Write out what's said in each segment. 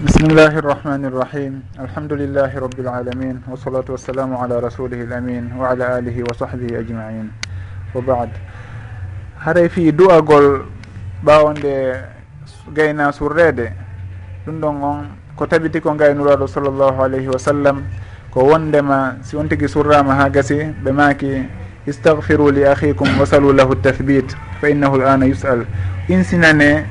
بسم الله الرحمن الرحيم الحمد لله رب العالمين والصلاة والسلام على رسوله الأمين وعلى آله وصحبه أجمعين وبعد haray fi du'agol ɓawonde gayna surrede. Ɗum ɗon on ko tabiti ko gaynuraɗo sallllahu alayhi wa sallam ko wondema si on tigui surrama ha gasi ɓe maki istahfiru li ahikum wasalu lahu tahbit fa innahu l ana yus'al. Insinane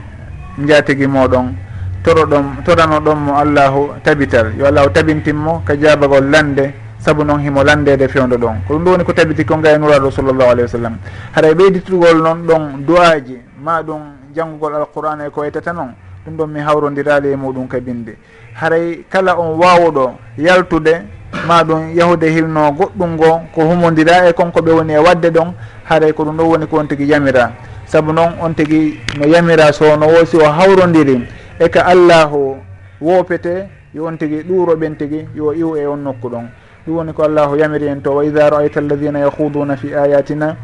jatigui moɗon. toro ɗon torano ɗon mo allahu tabitar yo allahu tabintinmo ka jabagol lande saabu noon himo landede fewdo ɗon. Ko ɗum ɗo woni ko tabiti ko gaynuraɗo sallllahu alayhi wa sallam. Haɗa ɓeyditugol noon ɗon du'aji ma ɗum janggugol alqur'ana e ko waytata noon ɗum ɗon mi hawrodirali e muɗum ka binde. Haray kala on wawuɗo yaltude ma ɗum yahude hilno goɗɗum ngo ko humodira e konko ɓe woni e wadde ɗon haray ko ɗum ɗo woni ko on tigui yamira. Saabu noon on tigui no yamira so no woosi o hawrodiri. e ka allahu woopete yon tigi ɗuuroɓen tigi yo iw e on nokku ɗon. Ɗum woni ko allahu yamiri en to wa ida raayta alladina yahuduna fi ayatina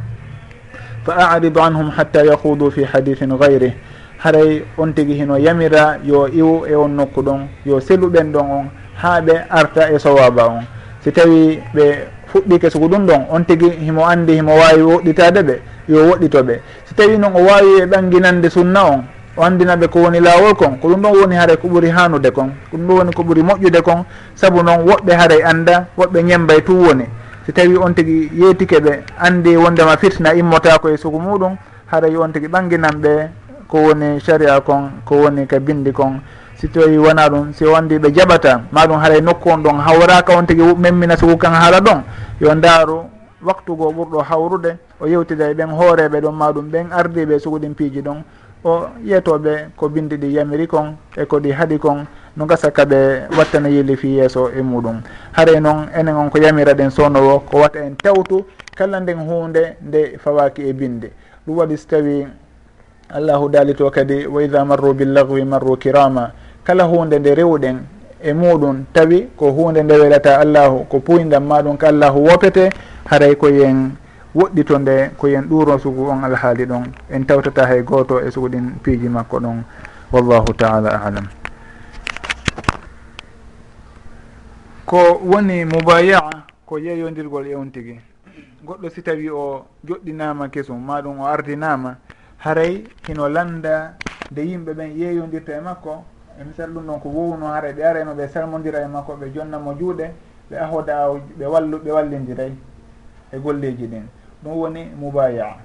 fa aridu anhum hatta yahudu fi hadithin gayrih haray on tigi hino yamira yo iw e on nokku ɗon yo seluɓen ɗon on ha ɓe arta e sowaba on. Si tawi ɓe fuɗɗike sugu ɗum ɗon on tigi himo andi himo wawi woɗɗitade ɓe yo woɗɗito ɓe. Si tawi noon o wawi e ɗanginande sunna on o andinaɓe ko woni laawol kon ko ɗum ɗon woni haare ko ɓuri hanude kon ko ɗum ɗon woni ko ɓuri moƴƴude kon saabu noon woɓɓe haaray annda woɓɓe ñembay tu woni. Si tawi on tigi yeetike ɓe andi wondema fitna immotako e sugu muɗum haray on tigi ɓanginan ɓe ko woni sharia kon ko woni ka bindi kon. Si tawi wona ɗum si o andi ɓe jaɓata maɗum haaray nokku on ɗon hawraka on tigi memmina sugu kan haala ɗon. Yo ndaaru waktu go ɓurɗo hawrude o yewtida e ɓen hooreɓe ɗon maɗum ɓen ardiɓe suguɗin piiji ɗon. o yetoɓe ko bindi ɗi yamiri kon e ko ɗi haaɗi kon no gasa kaɓe wattana yilli fi yeeso e muɗum. Haare noon enen on ko yamira yamiraɗen sownowo ko watta en tewtu kala nden hunde nde fawaki e binde. Ɗum waɗi so tawi allahu daali to kadi wa ida marru billahwi marru kirama. Kala hunde nde rewɗen e muɗum tawi ko hunde nde welata allahu ko puyndam maɗum ko allahu wopete haray koyen woɗɗi to nde ko yen ɗuro sugu on alhaali ɗon en tawtata hay goto e sugu ɗin piiji makko ɗon wallahu taala alam. Ko woni mubayaa ko yeeyodirgol e on tigi. Goɗɗo si tawi o joɗɗinama kesum maɗum o ardinama haray hino landa nde yimɓe ɓen yeeyodirta e makko e misal ɗum ɗon ko wowno haray ɓe arayma ɓe salmodira e makko ɓe jonnamo juuɗe ɓe ahoda aw ɓe wallu ɓe wallidiray e golleji ɗin. ɗum woni mubaya.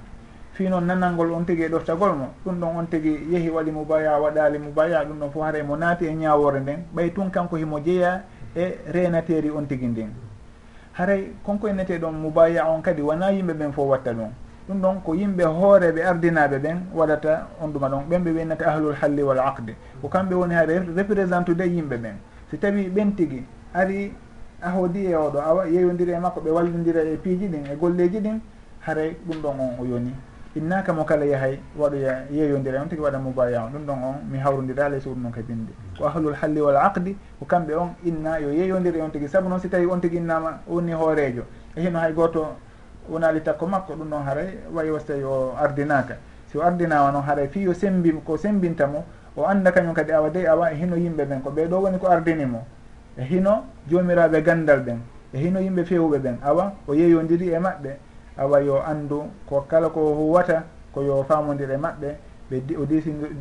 Fi noon nanalngol on tigi e ɗoftagol mo ɗum ɗon on tigi yehi waɗi mubaya waɗali mubaya ɗum ɗon fof haara mo naati e ñawore nden. Ɓay tun kanko himo jeeya e renateri on tigi ndin haray konko enete ɗon mubaya on kadi wona yimɓe ɓen fof watta ɗum. Ɗum ɗon ko yimɓe hooreɓe ardinaɓe ɓen waɗata on ɗuma ɗon. Ɓen ɓe wennata ahlul halli wal aqde ko kamɓe woni ha représentude yimɓe ɓen. Si tawi ɓen tigi ari ahodi e oɗo a yeyodiri e makko ɓe wallidira e piiji ɗin e golleji ɗin haray ɗum ɗon on o yoni. Innaka mo kala yahay waɗoya yeeyodira on tigui waɗa mobaya on. Ɗum ɗon on mi hawrodira ley sowru noon ka binde ko ahlul halli wal aqdi ko kamɓe on inna yo yeeyodiri on tigui saabu noon si tawi on tigui innama woni hoorejo. E hino hay goto wonali takko makko ɗum ɗon haray wayi wasi tawi o ardinaka. Si o ardinama noon haray fi yo sembi ko sembintamo o anda kañum kadi awa dey awa e hino yimɓe ɓen ko ɓeɗo woni ko ardinimo e hino jomiraɓe gandal ɓen e hino yimɓe fewuɓe ɓen awa o yeeyodiri e maɓɓe. awa yo anndu ko kala ko huwata ko yo famodire maɓɓe ɓe o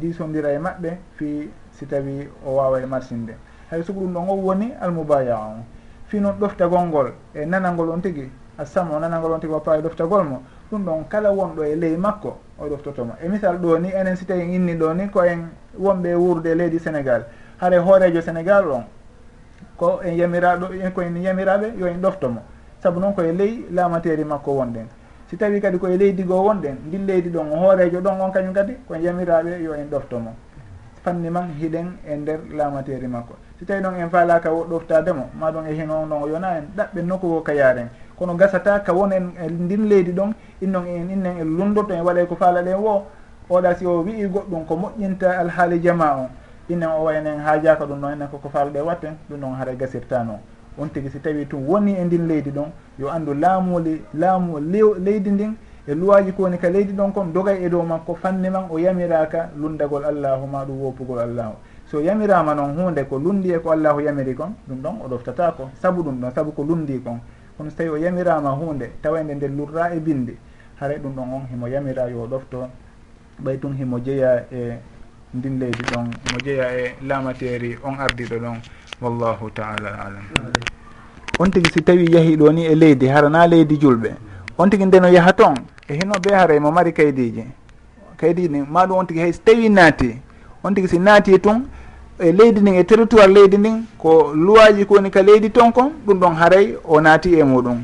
disodira e maɓɓe fi si tawi o wawa e marsinde. Hay sugo ɗum ɗon o woni almubaya on fi noon ɗoftagol ngol e nanalngol on tigui assamo nanalngol on tigui wappa e ɗoftagol mo ɗum ɗon kala wonɗo e ley makko o ɗoftotomo e misal ɗo ni enen si tawi inni ɗo ni ko en wonɓe e wuurde leydi sénégal haare hoorejo sénégal on ko en yamiraɗo ko en yamiraɓe yo en ɗoftomo. saabu noon koye ley lamateri makko wonɗen. Si tawi kadi koye leydi goo wonɗen ndin leydi ɗon hoorejo ɗon on kañum kadi ko jamiraɓe yo en ɗoftomo fanni man hiɗen e nder lamateri makko. Si tawi ɗon en faalaka ɗoftademo maɗum e hino on ɗon o yona en ɗaɓɓe nokku go ka yaren kono gasata ka won en e ndin leydi ɗon innon en innen en lundoto en waɗay ko faala ɗen wo oɗa si o wii goɗɗum ko moƴƴinta alhaali jama on. Innen o waynen haajaka ɗum ɗon enen koko faala ɗe watten ɗum ɗon haara gasirta noon. on tigi si tawi tun woni e ndin leydi ɗon yo anndu laamuli laamu leydi ndin e luwaji ko woni ka leydi ɗon kon dogay e dow makko fanni man o yamiraka lundagol allahu ma ɗum woppugol allahu. So yamirama noon hunde ko lundi e ko allahu yamiri kon ɗum ɗon o ɗoftata ko saabu ɗum ɗon saabu ko lundi kon. Kono so tawi o yamirama hunde tawande nde lurra e bindi haray ɗum ɗon on himo yamira yo ɗofto ɓay tun himo jeeya e ndin leydi ɗon mo jeeya e laamateri on ardiɗo ɗon. wallahu taala alam. On tigui si tawi yahi ɗo ni e leydi harana leydi julɓe on tigui ndeno yaaha toon e hino hinoɓe haara mo mari kaydiji. Kaydiji ma ɗum on tigui hay so tawi naati on tigui si naati tun e leydi ndin e territoire leydi ndin ko luwaji kowoni ka leydi toon kon ɗum ɗon haaray o naati e muɗum.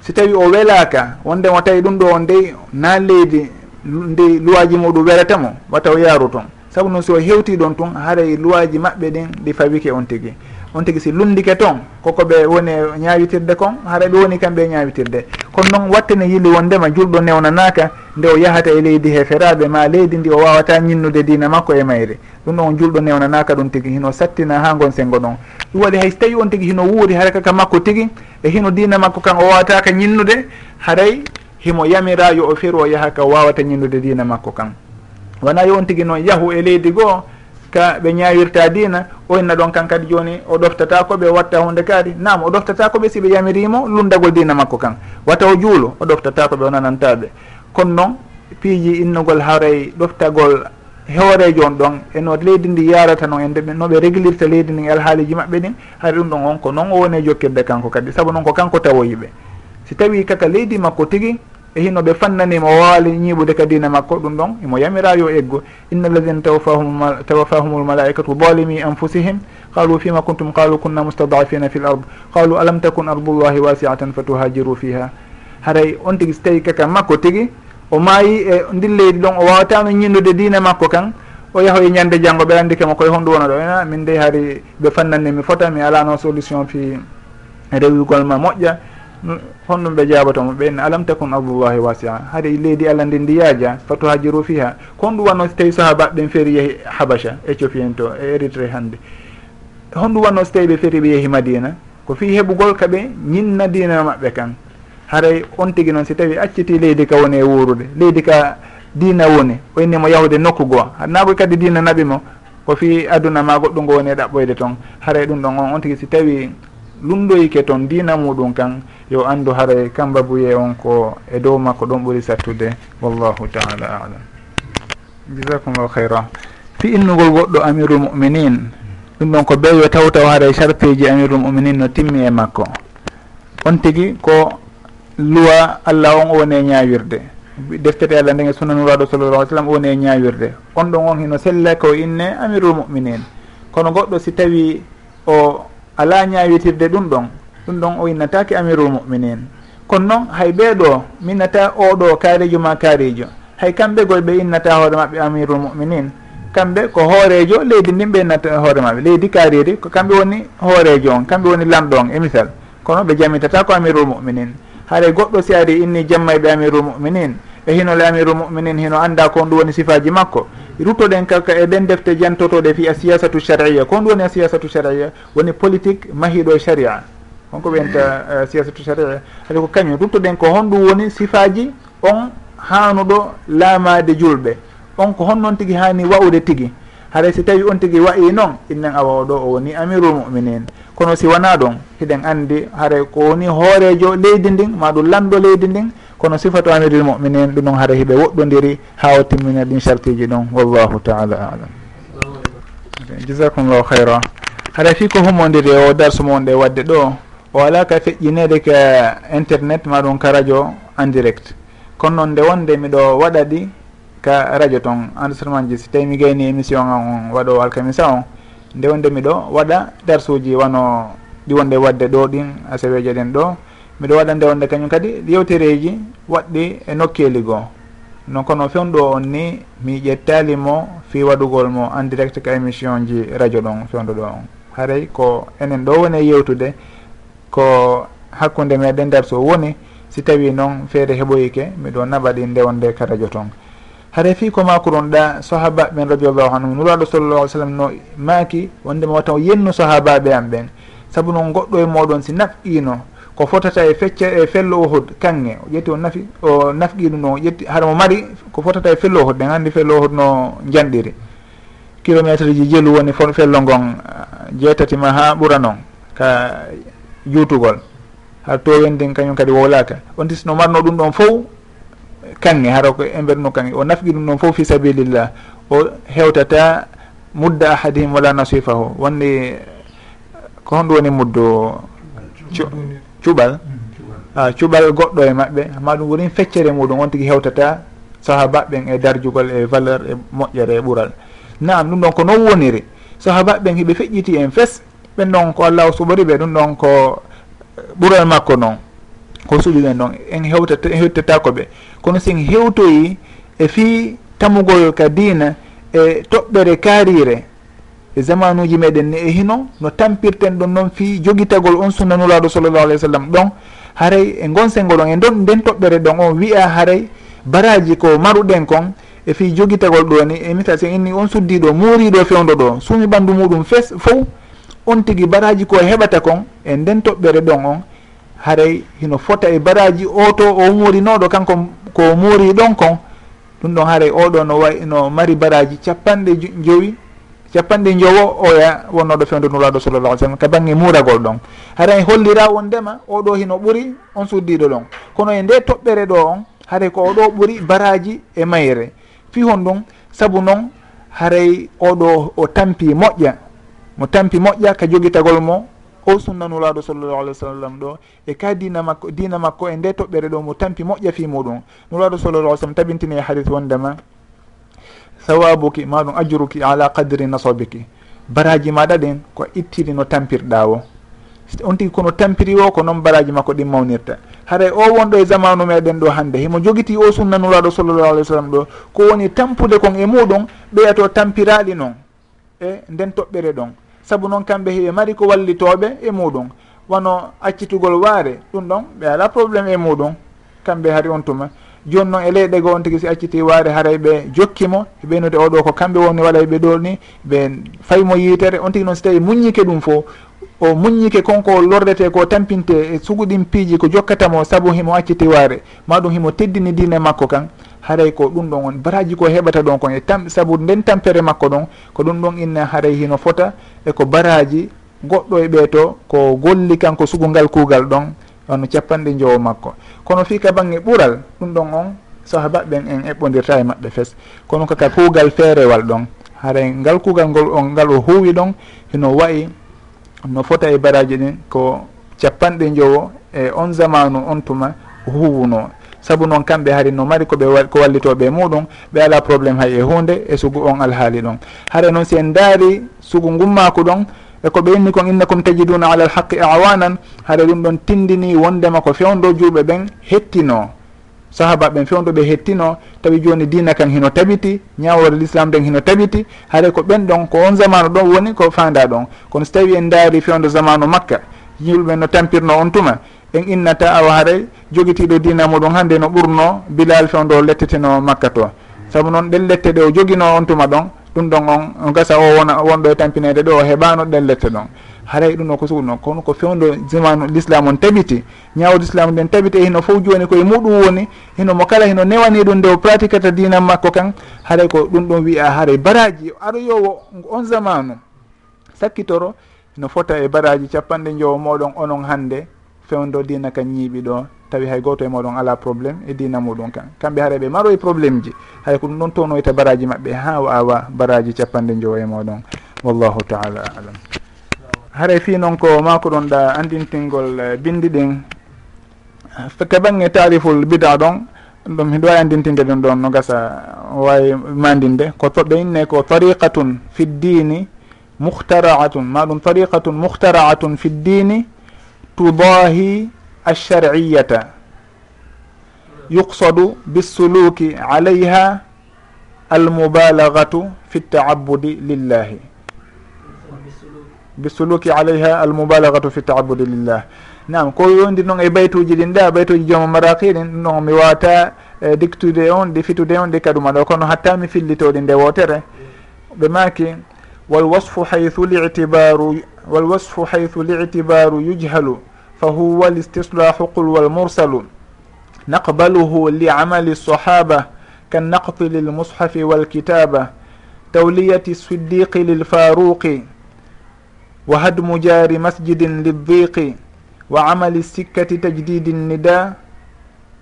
Si tawi o welaka wonde o tawi ɗum ɗo on dey na leydi ndi luwaji muɗum welatamo wata o yaaru toon saabu noon so o hewti ɗon tun haaray luwaji maɓɓe ɗin ɗi fawike on tigui on tigui si lundike toon koko ɓe woni ñawitirde kon haara ɓe woni kamɓe ñawitirde. Kono noon wattene yilli wondema julɗo newnanaka nde o yahata e leydi heferaɓe ma leydi ndi o wawata ñinnude dina makko e mayri. Ɗum ɗon julɗo newnanaka ɗum tigui hino sattina ha gon sengo ɗon. Ɗum waɗi hay so tawi on tigui hino wuuri haara kaka makko tigui e hino dina makko kan o wawataka ñinnude haray himo yamira yo o feru o yaaha ka wawata ñinnude dina makko kan. Wona yo on tigui noon yahu e leydi goo ka ɓe ñawirta dina o inna ɗon kan kadi joni o ɗoftata koɓe watta hunde kadi nam o ɗoftata koɓe siɓe yamirimo lundagol dina makko kan. Wata o juulo o ɗoftata koɓe o nanantaɓe. Kono noon piiji innugol haaray ɗoftagol hoorejo on ɗon eno leydi ndi yarata noon e noɓe réglirta leydi ndin alhaaliji maɓɓe ɗin hay ɗum ɗon on ko noon o woni jokkirde kanko kadi. Saabu noon ko kanko tawoyiɓe si tawi kaka leydi makko tigui e hino ɓe fannanima o waali ñiiɓude ka dina makko ɗum ɗon imo yamira yo eggo inna alladina tawafahum tawafahumul malaikatu balimi anfusihim qalu fima kuntum qalu kunna mustadafina fi l ard qalu alam takun ardullahi wasiatan fa tuhajiru fiha haray on tigi so tawi kaka makko tigi o maayi e ndin leydi ɗon o wawatano ñindude dina makko kan o yahoye ñande janngo ɓeranndi kema koye honɗu wona ɗo. Ena min de hari ɓe fannanni mi fota mi alano solution fi rewigol ma moƴƴa. honɗum ɓe jaɓatomo ɓen. Alam takum ardullahi wasia. Haade leydi allah ndi ndi yaaja fato hajiru fiha. Kon ɗum wanno so tawi sahabaɓe ɓen feeri yeehi habacha éthiopie en to e érytré hannde. Honɗum wanno so tawi ɓe feeri ɓe yeehi madina ko fi heɓugol kaɓe ñinna dina maɓɓe kan. Haray on tigui noon si tawi acciti leydi ka woni e wuurude. Leydi ka dina woni o innimo yahude nokku goo hannago kadi dina naɓi mo ko fi aduna ma goɗɗum ngo woni e ɗaɓɓoyde toon haray ɗum ɗon on on tigui si tawi lumɗoyike toon dina muɗum kan yo andu haray kambabuye on ko e dow makko ɗon ɓuri sattude wallahu taala alam. Jasakumllahu hayra fi innugol goɗɗo amirul muminin ɗum ɗon ko ɓeyo taw taw haray sarpeji amirul muminin no timmi e makko. On tigi ko luwa allah on o woni e ñawirde deftere allah ndege sunanuraɗo sallallah alih sallam o woni e ñawirde on ɗon on hino sellaka o inne amirul muminin. Kono goɗɗo si tawi o ala ñawitirde ɗum ɗon ɗum ɗon o innatake amirul muminin kono noon hay ɓeeɗo minnata oɗo kaarijo ma kaarijo hay kamɓe goy ɓe innata hoore maɓɓe amirul muminin kamɓe ko hoorejo leydi ndin ɓe innata hoore maɓɓe. Leydi kaariri ko kamɓe woni hoorejo on kamɓe woni lamɗo on e misal. Kono ɓe jamitata ko amirul muminin haare goɗɗo si ari inni jammayɓe amirul muminin e hino le muminin hino anda ko on ɗum woni sifaji makko ruttoɗen kaka e ɗen defte jantotoɗe fi a siyasatu charia ko on ɗum woni a siyasatu charia woni politique mahiɗo e sharia honko wiyanta mm. eh, siyasatu charia hade ko kañum ruttoɗen ko honɗum woni sifaji on hanuɗo laamade julɓe. On ko honnoon tigui hani wawde tigui haɗa si tawi on tigui wayi noon innen awa oɗo o woni amirul muminin kono si wona ɗon hiɗen andi haɗa ko woni hoorejo leydi ndin maɗum lamɗo leydi ndin kono sifatu amiril muminin ɗum noon haɗa hiɓe woɗɗodiri ha o timmina ɗin chartiji ɗon wallahu taala alam. Jasakumllahu hayra haɗa fi ko humodiri o darsu mon ɗe wadde ɗo o ala ka feƴƴinede ka internet maɗum ka radio en direct. Kono noon nde wonde miɗo waɗa ɗi ka radio toon enregistrement ji si tawi mi gayni émission a on waɗo alkamisa on nde wonde miɗo waɗa darsuji wano ɗi wonde wadde ɗo ɗin asaweje ɗen ɗo. miɗo waɗa nde wonde kañum kadi yewtereji waɗɗi e nokkeli goo. Non kono fewnuɗo on ni mi ƴettalimo fi waɗugol mo en direct ka émission ji radio ɗon fewnuɗo on. Haray ko enen ɗo woni e yewtude ko hakkude meɗen nder so woni si tawi noon feere heɓoyike miɗo naɓaɗi ndewonde ka radio toon haray fi ko makurunɗa sahabaɓe ɓen radiallahu anhum nuraɗo sallallah sallam no maaki wondema watan yennu sahabaɓe am ɓen. Saabu noon goɗɗo e moɗon si nafqino ko fotata e fecca e fello ohud kange o ƴetti o nafi o nafqiɗu no o ƴetti haɗa mo mari ko fotata e fello ohud ɗen anndi fello ohud no janɗiri kilométre ji jelu woni fello ngon ah, jeetati ma ha ɓura noon ka juutugol. Ha towendi kañum kadi wowlaka on tis no marno ɗum ɗon fof kange hara ko emberno kange o nafqi ɗum ɗon fof fi sabilillah. O hewtata mudda ahadihim wala nasifahu wonde ko honɗum woni muddo cuɓal? Mm, A ah, cuɓal. Goɗɗo e maɓɓe. Ma ɗum worin feccere muɗum on tigui hewtata sahabaɓen e darjugol e valeur e moƴƴere e ɓuural naam ɗum ɗon ko non woniri. Sahabaɓen hiɓe feƴƴiti en fes ɓen ɗon ko allahu suɓori ɓe ɗum ɗon ko eh, ɓuural makko noon ko suɓiɓen ɗon en hewtata en hewtata ko ɓe. Kono sin hewtoyi e fi tamugol ka dina e toɓɓere kaarire e zamanuji meɗen ni e hino no tampirten ɗon noon fi joguitagol on sunnanulaɗo sallllahu alih w sallam ɗon haray e gonsengo ɗon e don nden toɓɓere ɗon on wiya haray baraji ko maruɗen kon e fi joguitagol ɗo ni. E misal si inni on suddiɗo muuriɗo e fewdo ɗo. Suumi ɓandu muɗum fes fof on tigui baraji ko heɓata kon e nden toɓɓere ɗon on haray hino fota e baraji oto o muurinoɗo kanko ko muuri ɗon kon. Ɗum ɗon haray oɗo no way no mari baraji. Capanɗe joyi capanɗe jowo oya wonnoɗo fewde nuraɗo sallallah sallam ka banggue muuragol ɗon. Haray hollira wondema oɗo hino ɓuuri on suddiɗo ɗon. Kono e nde toɓɓere ɗo on haray ko oɗo ɓuuri baraji e mayre. Fi hon ɗum saabu noon haray oɗo o tampi moƴƴa. Mo tampi moƴƴa ka joguitagol mo o sunnanulaɗo sallllahu alih w sallam ɗo. E ka dina makko dina makko e nde toɓɓere ɗo mo tampi moƴƴa fi muɗum. Nulaɗo sallallah alih w sallam tabintini e hadis wondema. sawabuki maɗum ajuruki ala qadri nasobiki baraji maɗa ɗin ko ittiri no tampirɗa o on tigui kono tampiri o ko noon baraji makko ɗin mawnirta. Haray o wonɗo e zamanu meɗen ɗo hande himo joguiti o sunnanulaɗo sallllahu alih w sallam ɗo ko woni tampude kon e muɗum ɓeyato tampiraɗi noon e nden toɓɓere ɗon. Saabu noon kamɓe heɓe mari ko wallitoɓe e muɗum. Wono accitugol waare ɗum ɗon ɓe ala probléme e muɗum. Kamɓe hari on tuma. joni noon e leyɗe go on tigui si acciti waare haray ɓe jokkimo e ɓeynude oɗo ko kamɓe woni waɗa e ɓe ɗo ni ɓe faymo yitere. On tigui noon so tawi muññike ɗum fo o muññike konko lordete ko tampinte e suguɗin piiji ko jokkatamo saabu himo acciti waare. Maɗum himo teddini dine makko kan haray ko ɗum ɗon on. Baraji ko heɓata ɗon kon e tam saabu nden tampere makko ɗon ko ɗum ɗon inna haray hino fota eko baraji goɗɗo e ɓeeto ko golli kanko sugungal kuugal ɗon. wonno capanɗe jowo makko. Kono fii ka bange ɓural ɗum ɗon on sahabaɓen en eɓɓodirta e maɓɓe fes. Kono kaka kuugal feerewal ɗon haray ngal kuugal ngol on ngal o huuwi ɗon hino wayi no fota e baraji ɗin ko capanɗe jowo e on zamanu on tuma huwuno. Saabu noon kamɓe hari no mari koɓe ko wallitoɓe muɗum ɓe ala probléme hay e hunde e sugu on alhaali ɗon. Hara noon si en daari sugu ngummaku ɗon e ko ɓe inni kon innakum tajiduna ala alhaqi awanan haɗa ɗum ɗon tindini wondema ko fewndo juuɓe ɓen hettino. Sahaba ɓen fewndo ɓe hettino tawi joni dina kan hino tabiti ñawore l'islam ɗen hino tabiti haɗa ko ɓen ɗon ko on zamanu ɗon woni ko fanda ɗon. Kono so tawi en daari fewndo zamanu makka yimɓeɓen no tampirno on tuma en innata awa haray jogitiɗo dina muɗum hande no ɓurno bilal fewndo letteteno makka to. Saabu noon ɗen lette ɗe o jogino on tuma ɗon ɗum ɗon on gasa o wona wonɗo e tampinede ɗo o heɓano ɗen lette ɗon. Haray ɗum ɗo ko sugu noon kono ko fewdo jimanu l'islam on tabiti ñawde islam nden tabiti e hino fof joni koye muɗum woni hino mo kala hino newani ɗum nde o pratiquata dinan makko kan haray ko ɗum ɗon wiya haray baraji. Aroyowo on zamanu sakkitoro no fota e baraji capanɗe jowo moɗon onon hande fewdo dina kan ñiiɓi ɗo. tawi hay goto e moɗon ala probléme e dina muɗum kan. Kamɓe haara ɓe maroye probléme ji hay ko ɗum ɗon townoyta baraji maɓɓe ha awa baraji capanɗe jowo e moɗon. Wallahu taala alam. Haara fi noon ko mako ɗon ɗa andintingol eh, bindi ɗin ka bangge tariful bida ɗon ɗum hiɗo wawi andintinde ɗum ɗon no gasa wawi mandinde. Ko ɓe inne ko tariqatun fi ddini muhtaraatun maɗum tariqatun muhtaraatun fi ddini tudahi alsharciyata yuqsadu bisuluki alayha almubalagatu fi ltaabudi lillahi bisuluki alayha almubalagatu fi ltaabudi lillah nam ko yondi noon e baytuji ɗin ɗa baytuji jooma maraki ɗin ɗum ɗon mi wata dictude on ɗi fitude on ɗi kaduma ɗo kono hatta mi fillitoɗi nde wotere ɓe maki walwasfu haythu litibaru walwasfu haythu litibaru yujhalu fahuwa listislahu qul فهو الاستصلاح قل والمرسل kannaqti lilmushafi walkitaba tawliyati siddiqi lilfaruqi wa hadmu jari masjidin جار wa amali sikkati tajdidi nnida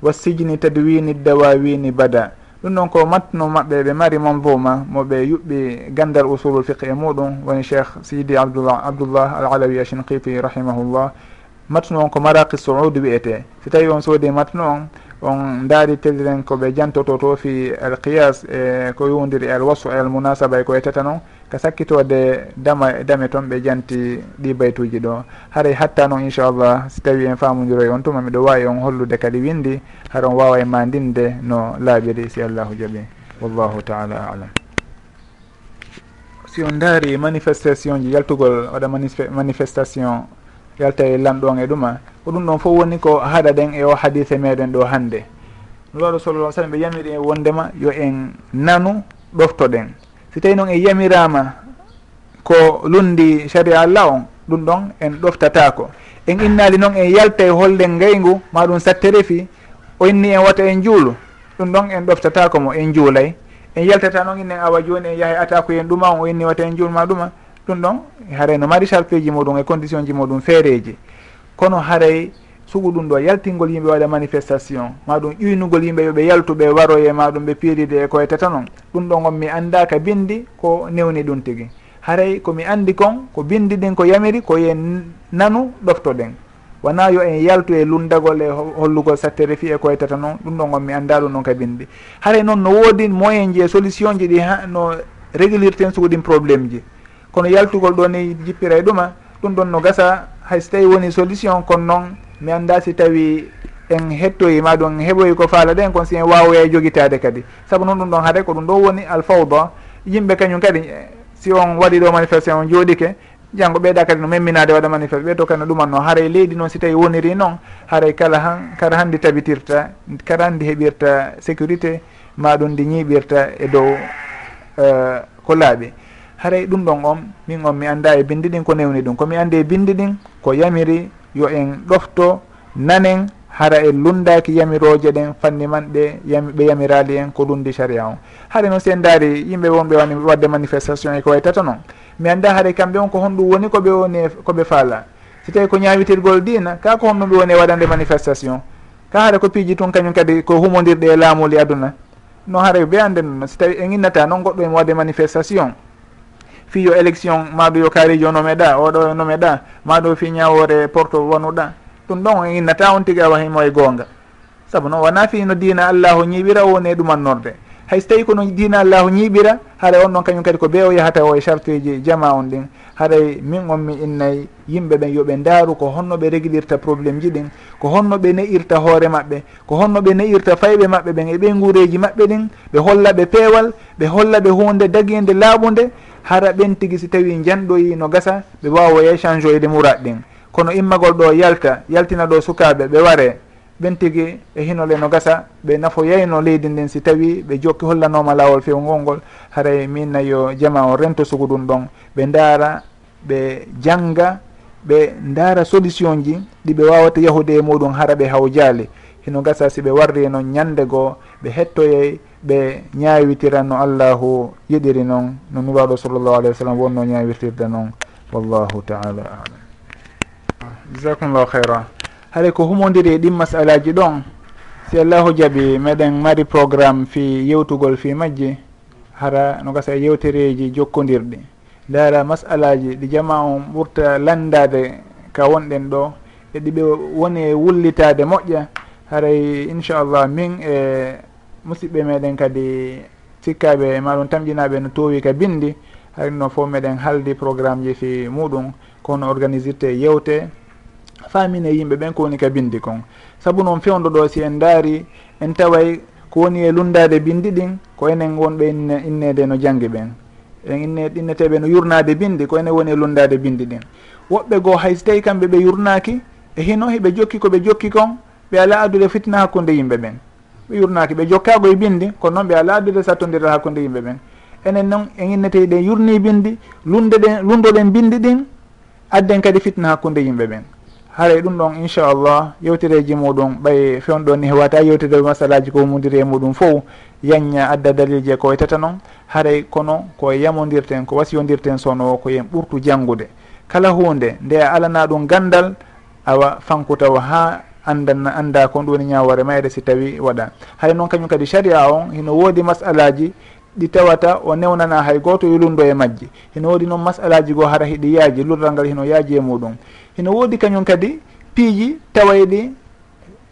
wa sijni tadwini dawawini bada. Ɗum noon ko matno maɓɓe ɓe mari manvoma moɓe yuɓɓi gandal usulul fiqe e muɗum. Woni cheikh sidi abdoullah abdoullah al alawi a rahimahullah. matno on ko maraqi saoud wiyete. Si tawi on soodi matno on on daari telliren koɓe jantoto to fi alqiyas e ko yowdiri e alwasu e almunasaba e ko yettata noon ka sakkitode dama dame toon ɓe janti ɗi baytuji ɗo. Haray hatta noon inchallah si tawi en famodiroy on tuma miɗo wawi on hollude kadi windi hara on wawa e mandinde no laaɓiri si allahu jaaɓi wallahu taala alam. Si on daari manifestation ji yaltugol waɗa manifestation yalta e lanɗon e ɗuma. Ko ɗum ɗon fof woni ko haɗa ɗen e o hadise meɗen ɗo hannde nuraɗo sallallah sallam ɓe yamiri e wondema yo en nanu ɗoftoɗen. Si tawi noon en yamirama ko lundi sharia allah on ɗum ɗon en ɗoftatako en innali noon en yalta e hollen ngayngu ma ɗum sattere fi o inni en wata en juulu ɗum ɗon en ɗoftatako mo en juulay en yaltata noon innen awa joni en yaaha ataku en ɗuma on o inni wata en juulma ɗuma. ɗum ɗon haray no mari charpeji muɗum e condition ji muɗum feereji. Kono haray sugu ɗum ɗo yaltingol yimɓe waɗa manifestation maɗum ƴuynugol yimɓe yoɓe yaltuɓe waroye maɗum ɓe piiride e koye tata noon ɗum ɗon on mi andaka bindi ko newni ɗum tigui haray komi andi kon ko bindi ɗin ko yamiri koye nanu ɗoftoɗen. Wona yo en yaltu e lundagol e hollugol sattere fi e koye tata noon ɗum ɗon on mi anda ɗum noon ka bindi. Haray noon no woodi moyen ji e solution ji ɗi ha no réglirten sugu ɗin probléme ji. kono yaltugol ɗo ni jippira e ɗuma ɗum ɗon no gasa. Hayso tawi woni solution kono noon mi annda si tawi en hettoyi ma ɗum en heɓoyi ko faala ɗen kono si en wawoya jogitade kadi. Saabu noon ɗum ɗon haade ko ɗum ɗo woni alfawda. Yimɓe kañum kadi si on waɗi ɗo manifesté on jooɗike janggo ɓeeɗa kadi no memminade waɗa manifeste ɓe to kadi no ɗumanno haray leydi noon si tawi woniri noon haray kala han kara handi tabitirta kara handi heɓirta sécurité maɗum ndi ñiiɓirta e dow uh, ko laaɓi. haray ɗum ɗon on min on mi annda e bindi ɗin ko newni ɗum. Komi anndi e bindi ɗin ko yamiri yo en ɗofto nanen hara en lundaki yamirooje ɗen fanni man ɗe yami, ɓe yamirali en ko lundi saria on. Haare noon si en daari yimɓe wonɓe wani wadde manifestation e ko way tata noon mi annda haare kamɓe on ko honɗum woni koɓe woni e koɓe faala. Si tawi ko ñawitirgol dina ka ko honɗum ɓe woni e waɗande manifestation? Ka hara ko piiji tun kañum kadi ko humodirɗe e laamuli e aduna? Non hara ɓe annde noon si tawi en innata noon goɗɗo en wadde manifestation. fiyo élection maɗo yo kaarijo nomeɗa oɗo nomeɗa maɗo fi ñawore porte wonuɗa. Ɗum ɗon e innata on tigui awa himo e gonga saabu noon wona fi no dina allahu ñiɓira woni e ɗumannorde hayso tawi kono dina allahu ñiɓira haara on ɗon kañum kadi ko be o yahata o e charteji jama on ɗin. Haɗay min on mi innayi yimɓe ɓen yooɓe ndaaru ko honno ɓe réglirta probléme ji ɗin ko honno ɓe ne'irta hoore maɓɓe ko honno ɓe ne'irta fayɓe maɓɓe ɓen e ɓe guureji maɓɓe ɗin ɓe holla ɓe peewal ɓe holla ɓe hunde daguide laaɓude hara ɓen tigui si tawi janɗoyi no gasa ɓe wawa échangeoyde murat ɗin. Kono immagol ɗo yalta yaltina ɗo sukaɓe ɓe ware ɓen tigui e hinole no gasa ɓe nafoyayno leydi ndin si tawi ɓe jokki hollanoma lawol fewgol ngol haray minna yo jama o rento sugu ɗum ɗon. Ɓe ndaara ɓe jangga ɓe ndaara solution ji ɗiɓe wawata yahude e muɗum hara ɓe haw jaali hino gasa si ɓe warri noon ñande goo ɓe hettoyey ɓe ñawitiran no allahu yiɗiri noon no nuraɗo sallllahu alayhi wa sallam wonno ñaawirtirde noon. Wallahu taala alam. Jasakumllahu hayra haɗay ko humodiri e ɗin masalaji ɗon? Si allahu jaaɓi meɗen mari programme fi yewtugol fi majji hara no gasa e yewtereji jokkodirɗi. Laara masalaji ɗi jama on ɓurta landade ka wonɗen ɗo e ɗiɓe woni wullitade moƴƴa haray inchallah min e musidɓe meɗen kadi sikkaɓe e maɗum tamƴinaɓe no towi ka bindi hayno fof meɗen haaldi programme ji fi muɗum kono organisirte yewte. Famine yimɓe ɓen ko woni ka bindi kon. Saabu noon fewdo ɗo si en daari en taway ko woni e lundade bindi ɗin ko enen wonɓe innede no jangge ɓen. En inne inneteɓe no yurnade bindi ko enen woni e lundade bindi ɗin. Woɓɓe goo hay so tawi kamɓe ɓe yurnaki e hino hiɓe jokki koɓe jokki kon ɓe ala addude fitna hakkude yimɓe ɓen ɓe yurnaki ɓe jokkago e bindi kono noon ɓe ala addude sattodirde hakkude yimɓe ɓen enen noon en innete ɗen yurni bindi lunde ɗen lundoɗen bindi ɗin adden kadi fitna hakkude yimɓe ɓen haara ɗum ɗon inchallah yewtereji muɗum ɓay fewnɗon ni hewata yewtere masalaji ko mudiri e muɗum fo yanña adda dalilji ko wetata noon. Haray kono ko yamodirten ko wasiyodirten sono ko yen ɓurtu janngude. Kala hunde nde a alana ɗum gandal awa fankutaw ha andan anda kon ɗum woni ñawore mayre si tawi waɗa. Hay noon kañum kadi sharia on hino woodi masalaji ɗi tawata o newnana hay goto yulundo e majji. Hino woodi noon masalaji goo hara hiɗi yaaji lurral ngal hino yaaji e muɗum. Hino woodi kañum kadi piiji tawayɗi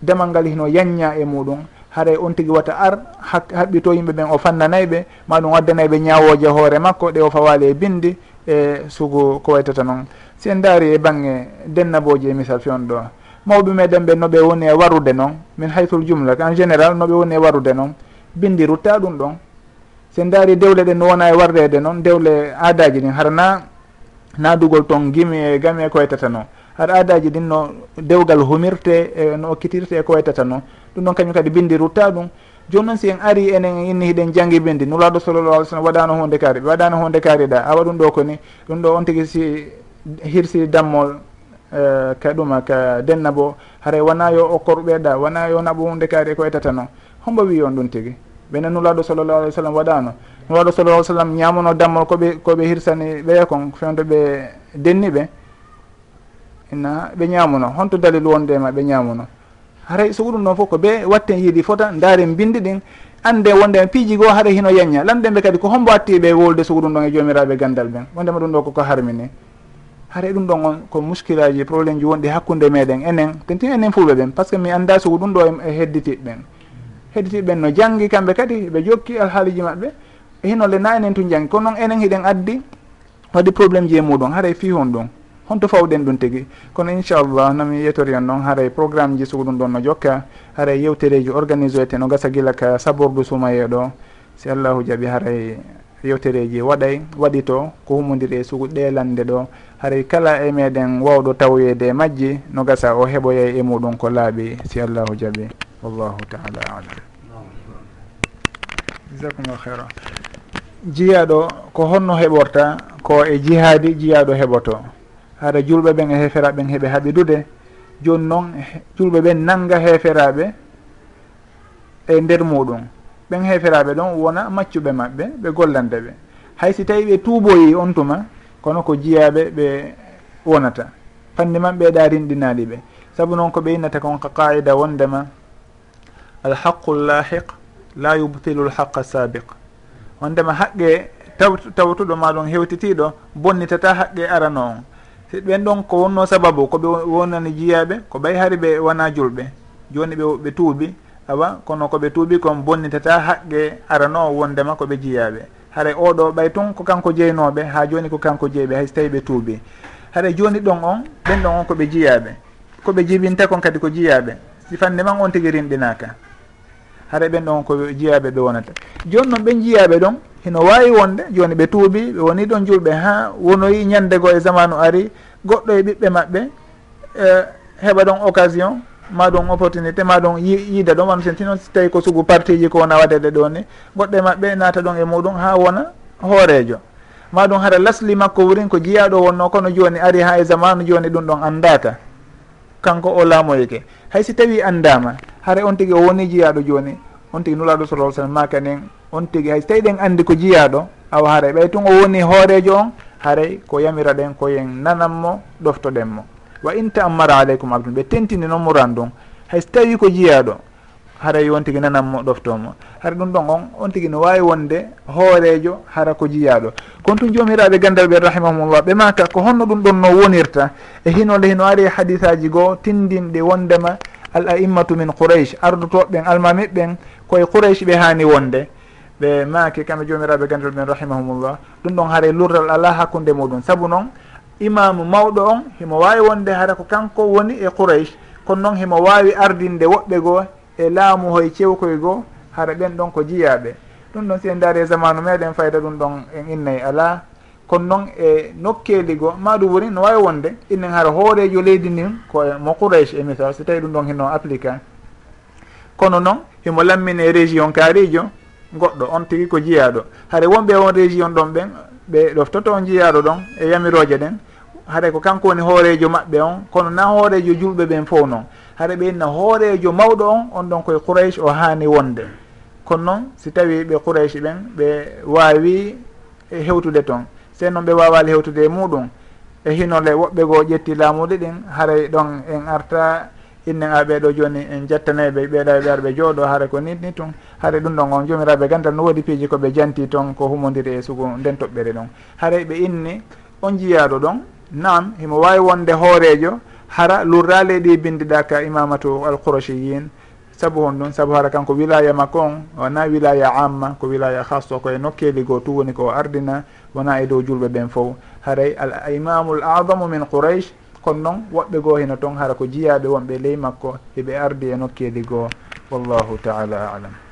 demal ngal hino yanña e muɗum. Haray on tigi wata ar haɓɓito yimɓe ɓen o fannanayɓe maɗum ɗum ñawoje hoore makko ɗe o fawali e bindi e sugu ko waytata noon si en daari e bange dennaboji e misal fewn ɗo mawɓe meɗen ɓe noɓe woni e warude noon min haytul jumla en général noɓe woni e warude noon bindi rutta ɗum ɗon. Se daari dewle ɗen no wona e warrede noon dewle aadaji ɗin harana naadugol toon gimi e gami e koytata noon haɗa aadaji ɗin no dewgal humirte e no okkitirte e koytata noon ɗum ɗon kañum kadi bindi rutta ɗum. Joni noon si en ari enen inni hiɗen janggi bindi nulaɗo sallallah alih sallam waɗano hunde kaari ɓe waɗano hunde kaari ɗa awa ɗum ɗo koni ɗum ɗo on tigui si hirsi dammol Eh, ka ɗuma ka denna bo haray wona yo okkorɓeɗa wona yo naɓo hunde kaari ko etata noon hombo wi on ɗum tigui ɓene nulaɗo sallallah alih w sallam waɗano. Nulaɗo sallallah sallam ñamono dammol koɓe koɓe hirsani ɓeya kon fewde ɓe denni ɓe. Ina ɓe ñamuno honto dalil wonde ma ɓe ñamuno haray so ɗum ɗon fof ko ɓe watten yiiɗi fota daaren bindi ɗin ande wonde piiji goo haɗa hino yeñña lanɗeɓe kadi ko hombo attiɓe wolde so ɗum ɗon e jomiraɓe e gandal ɓen wondema ɗum ɗo koko harmini. haray ɗum ɗon on ko muskilaji probléme ji wonɗi hakkude meɗen enen. Tenti enen fulɓe ɓen par ce que mi anda soko ɗum ɗo e, e hedditiɓe ɓen hedditiɓe ɓen no janggi kamɓe kadi ɓe jokki alhaaliji maɓɓe. Hinolle na enen tun janggi kono noon enen hiɗen addi waɗi probléme ji e muɗum. Haray fi hon ɗum. Honto fawɗen ɗum tigi. Kono inchallah nomi yetori on noon haray programme ji sugo ɗum ɗon no jokka. Haray yewtereji organisé te no gasa gila ka sabordu sumayeɗo si allahu jaaɓi haray yewtereji waɗay waɗi to ko humodiri e sugu ɗelande ɗo. haray kala e meɗen wawɗo tawoyede e majji no gasa o heɓoyay e muɗum ko laaɓi si allahu jaaɓi wallahu taala alam. Jasakumllahu heira jiyaɗo ko honno heɓorta ko e jihaadi jiyaɗo heɓoto. Haɗa julɓe ɓen e heferaɓe ɓen heeɓe haɓidude. Joni noon julɓe ɓen nanga heferaɓe e nder muɗum. Ɓen heferaɓe ɗon wona maccuɓe maɓɓe ɓe gollande ɓe. Hay si tawi ɓe tuuboyi on tuma kono ko jiyaɓe ɓe wonata. Fanni man ɓeeɗa rinɗinaɗi ɓe. Saabu noon ko ɓe innata kon ka qaida wondema alhaqu llahiq la yubtilu lhaqa sabiq wondema haqqe taw tawtuɗo ma ɗon hewtitiɗo bonnitata haqqe arano on si ɓen ɗon ko wonno sababu koɓe wonani jiyaɓe ko ɓay hari ɓe wona julɓe. Joni ɓe ɓe tuubi awa kono koɓe tuubi kon bonnitata haqqe arano wondema koɓe jiyaɓe haray oɗo ɓay tun ko kanko jeynoɓe ha joni ko kanko jeyɓe hayso tawi ɓe tuubi haray joni ɗon on ɓen ɗon on koɓe jiyaɓe. Koɓe jibinta kon kadi ko jiyaɓe. Sifanne man on tigui rinɗinaka. Haray ɓen ɗon ko jiyaɓe ɓe wonata. Joni noon ɓen jiyaɓe ɗon hino wawi wonde joni ɓe tuubi ɓe woni ɗon julɓe ha wonoyi ñandego e zamanu ari goɗɗo e ɓiɓɓe maɓɓe eh, heɓa ɗon occasion ma ɗum opportunité ma ɗum yiida ɗon wano sen tino si tawi ko sugu partiji ko wona waɗede ɗo ni goɗɗe maɓɓe naata ɗon e muɗum ha wona hoorejo. Ma ɗum hara lasli makko wurin ko jiyaɗo wonno kono joni ari ha e zamanu joni ɗum ɗon andata. Kanko o laamoyke. Haysi tawi andama hara on tigui o woni jiyaɗo joni on tigui nulaɗo sallah sallam maka nen on tigui hayso tawi ɗen andi ko jiyaɗo awa haray. Ɓay tun o woni hoorejo on haray ko yamira ɗen koyen nananmo ɗoftoɗenmo. wa in taammara aleykum abdum ɓe tentini noon muran ɗum. Hay so tawi ko jiyaɗo haray on tigui nananmo ɗoftomo. Hara ɗum ɗon on on tigui no wawi wonde hoorejo hara ko jiyaɗo kono tun jomiraɓe gandal ɓe rahimahumullah ɓe maka ko honno ɗum ɗon no wonirta e hinole hino ari e hadisaji goo tindinɗe wondema al aimmatu min qouraish ardotoɓeɓen almamiɓɓen koye qouraish ɓe hani wonde. Ɓe maaki kamɓe jomiraɓe gandal ɓen rahimahumullah ɗum ɗon haara lurdal ala hakkude muɗum. Saabu noon imamu mawɗo on himo wawi wonde hara ko kanko woni e qouraish kono noon himo wawi ardinde woɓɓe goo e laamu hoye cewkoye goo hara ɓen ɗon ko jiyaɓe ɗum ɗon si en daari e zamanu meɗen fayda ɗum ɗon en innayi ala kono noon e nokkeli goo maɗum woni no wawi wonde innen hara hoorejo leydi ndin ko mo qouraish e misal so tawi ɗum ɗon hino appliqua kono noon himo lammine région kaarijo goɗɗo on tigui ko jiyaɗo hara wonɓe on région ɗon ɓen ɓe ɗoftoto jiyaɗo ɗon e yamiroje ɗen. Haɗay ko kanko woni hoorejo maɓɓe on kono na hoorejo julɓe ɓen fof noon haɗa ɓe inna hoorejo mawɗo on on ɗon koye qouraish o haani wonde. Kono noon si tawi ɓe qouraish ɓen ɓe waawi e hewtude toon sen noon ɓe wawali hewtude e muɗum. E hinole woɓɓe goo ƴetti laamude ɗin haray ɗon en arta innen a ɓeeɗo joni en jettanayi ɓe ɓeeɗa ɓe ar ɓe jooɗo haara ko nini tun haare ɗum ɗon on jomiraɓe gandal no woodi piiji koɓe janti toon ko humodiri e sugu nden toɓɓere ɗon. Haray ɓe inni on jiyaɗo ɗon nam himo wawi wonde hoorejo hara lurrali ɗi bindiɗa ka imamatu alqourachiyin saabu hon ɗum saabu hara kanko wilaya makko on wona wilaya amma ko wilaya hasso koye nokkeli goo tu woni ko ardina wona e dow julɓe ɓen fof haray al imamu l adamu min qouraish kono noon woɓɓe goo hino toon hara ko jiyaɓe wonɓe ley makko heɓe ardi e nokkeli goo. Wallahu taala alam.